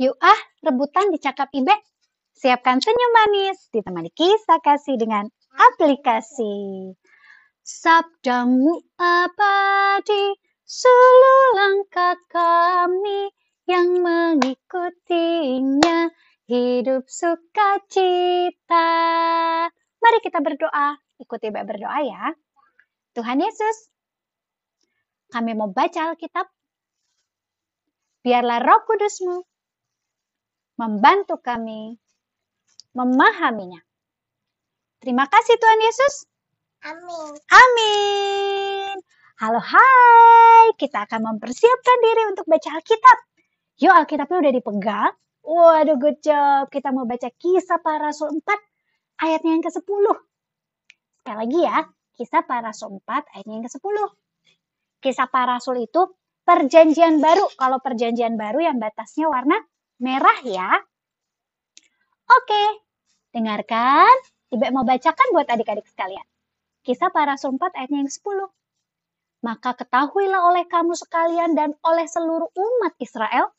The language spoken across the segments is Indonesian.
Yuk ah, rebutan dicakap Ibe. Siapkan senyum manis, ditemani kisah kasih dengan aplikasi. Sabdamu abadi, seluruh langkah kami yang mengikutinya hidup sukacita. Mari kita berdoa. Ikuti Ibe berdoa ya. Tuhan Yesus, kami mau baca Alkitab. Biarlah roh kudusmu membantu kami memahaminya. Terima kasih Tuhan Yesus. Amin. Amin. Halo hai, kita akan mempersiapkan diri untuk baca Alkitab. Yuk Alkitabnya udah dipegang. Waduh good job. Kita mau baca kisah para rasul 4 ayatnya yang ke-10. Sekali lagi ya, kisah para rasul 4 ayatnya yang ke-10. Kisah para rasul itu perjanjian baru. Kalau perjanjian baru yang batasnya warna merah ya. Oke, dengarkan. Ibu mau bacakan buat adik-adik sekalian. Kisah para 4 ayatnya yang 10. Maka ketahuilah oleh kamu sekalian dan oleh seluruh umat Israel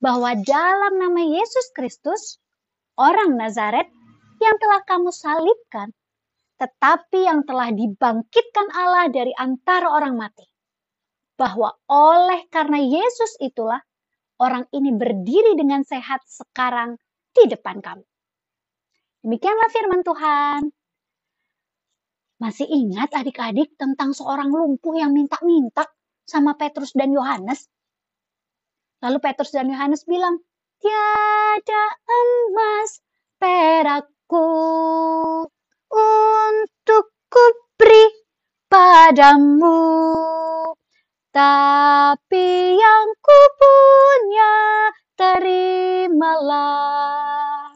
bahwa dalam nama Yesus Kristus, orang Nazaret yang telah kamu salibkan, tetapi yang telah dibangkitkan Allah dari antara orang mati. Bahwa oleh karena Yesus itulah orang ini berdiri dengan sehat sekarang di depan kamu. Demikianlah firman Tuhan. Masih ingat adik-adik tentang seorang lumpuh yang minta-minta sama Petrus dan Yohanes? Lalu Petrus dan Yohanes bilang, Tiada emas perakku untuk kuberi padamu. Tapi terimalah.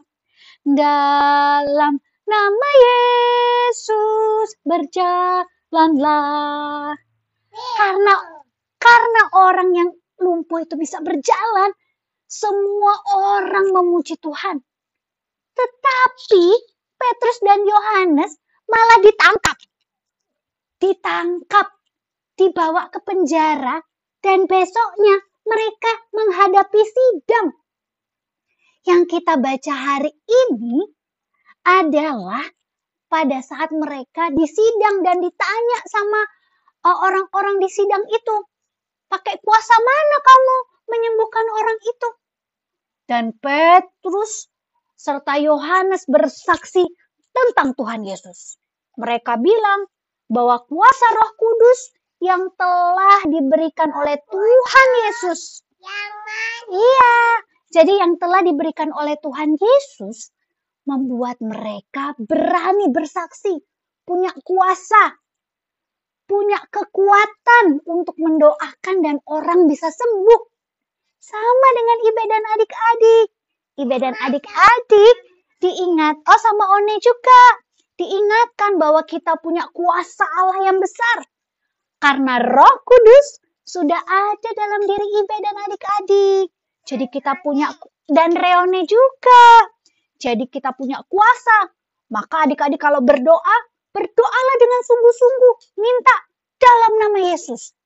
Dalam nama Yesus berjalanlah. Karena karena orang yang lumpuh itu bisa berjalan, semua orang memuji Tuhan. Tetapi Petrus dan Yohanes malah ditangkap. Ditangkap dibawa ke penjara, dan besoknya mereka menghadapi sidang. Yang kita baca hari ini adalah pada saat mereka disidang dan ditanya sama uh, orang-orang di sidang itu, pakai kuasa mana kamu menyembuhkan orang itu? Dan Petrus serta Yohanes bersaksi tentang Tuhan Yesus. Mereka bilang bahwa kuasa Roh Kudus yang telah diberikan oleh Tuhan Yesus. Iya, jadi yang telah diberikan oleh Tuhan Yesus membuat mereka berani bersaksi, punya kuasa, punya kekuatan untuk mendoakan dan orang bisa sembuh. Sama dengan Ibe dan adik-adik. Ibe dan adik-adik diingat, oh sama One juga, diingatkan bahwa kita punya kuasa Allah yang besar karena roh kudus sudah ada dalam diri Ibe dan adik-adik. Jadi kita punya, dan Reone juga. Jadi kita punya kuasa. Maka adik-adik kalau berdoa, berdoalah dengan sungguh-sungguh. Minta dalam nama Yesus.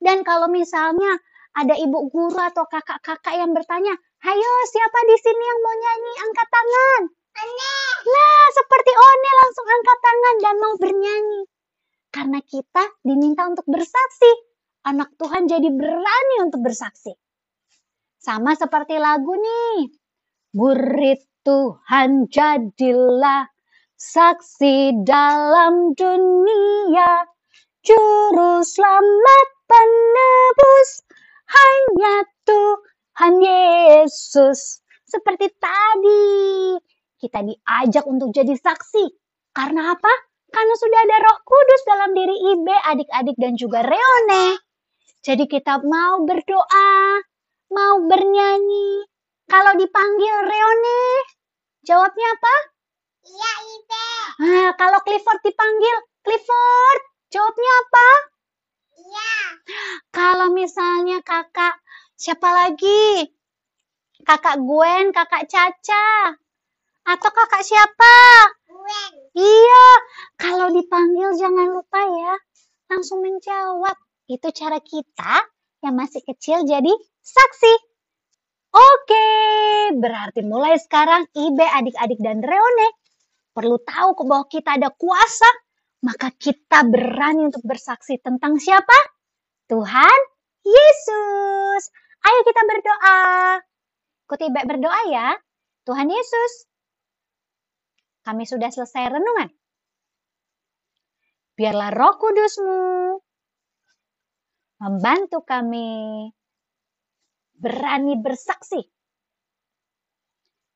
Dan kalau misalnya ada ibu guru atau kakak-kakak yang bertanya, Hayo, siapa di sini yang mau nyanyi? Angkat tangan. Nah, seperti One langsung angkat tangan dan mau bernyanyi. Karena kita diminta untuk bersaksi. Anak Tuhan jadi berani untuk bersaksi. Sama seperti lagu nih. Murid Tuhan jadilah saksi dalam dunia. Juru selamat penebus hanya Tuhan Yesus. Seperti tadi, kita diajak untuk jadi saksi. Karena apa? Karena sudah ada roh kudus dalam diri Ibe, adik-adik dan juga Reone. Jadi kita mau berdoa, mau bernyanyi. Kalau dipanggil Reone, jawabnya apa? Iya, Ibe. Nah, kalau Clifford dipanggil, Clifford, jawabnya apa? Iya. Kalau misalnya kakak, siapa lagi? Kakak Gwen, kakak Caca. Atau kakak siapa? Gwen. Iya, kalau dipanggil jangan lupa ya, langsung menjawab. Itu cara kita yang masih kecil jadi saksi. Oke. berarti mulai sekarang Ibe, adik-adik dan Reone perlu tahu bahwa kita ada kuasa, maka kita berani untuk bersaksi tentang siapa? Tuhan Yesus. Ayo kita berdoa. Ikut Ibe berdoa ya. Tuhan Yesus, kami sudah selesai renungan. Biarlah roh kudusmu membantu kami berani bersaksi.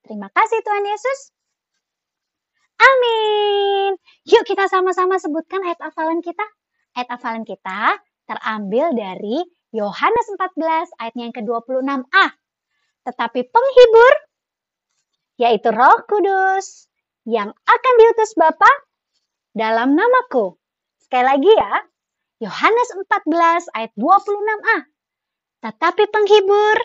Terima kasih Tuhan Yesus. Amin. Yuk kita sama-sama sebutkan ayat hafalan kita. Ayat hafalan kita terambil dari Yohanes 14 ayatnya yang ke-26a. Tetapi penghibur, yaitu roh kudus, yang akan diutus Bapa dalam namaku. Sekali lagi ya, Yohanes 14 ayat 26a. Tetapi penghibur,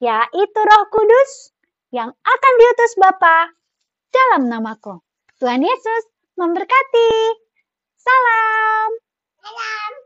yaitu roh kudus yang akan diutus Bapa dalam namaku. Tuhan Yesus memberkati. Salam. Salam.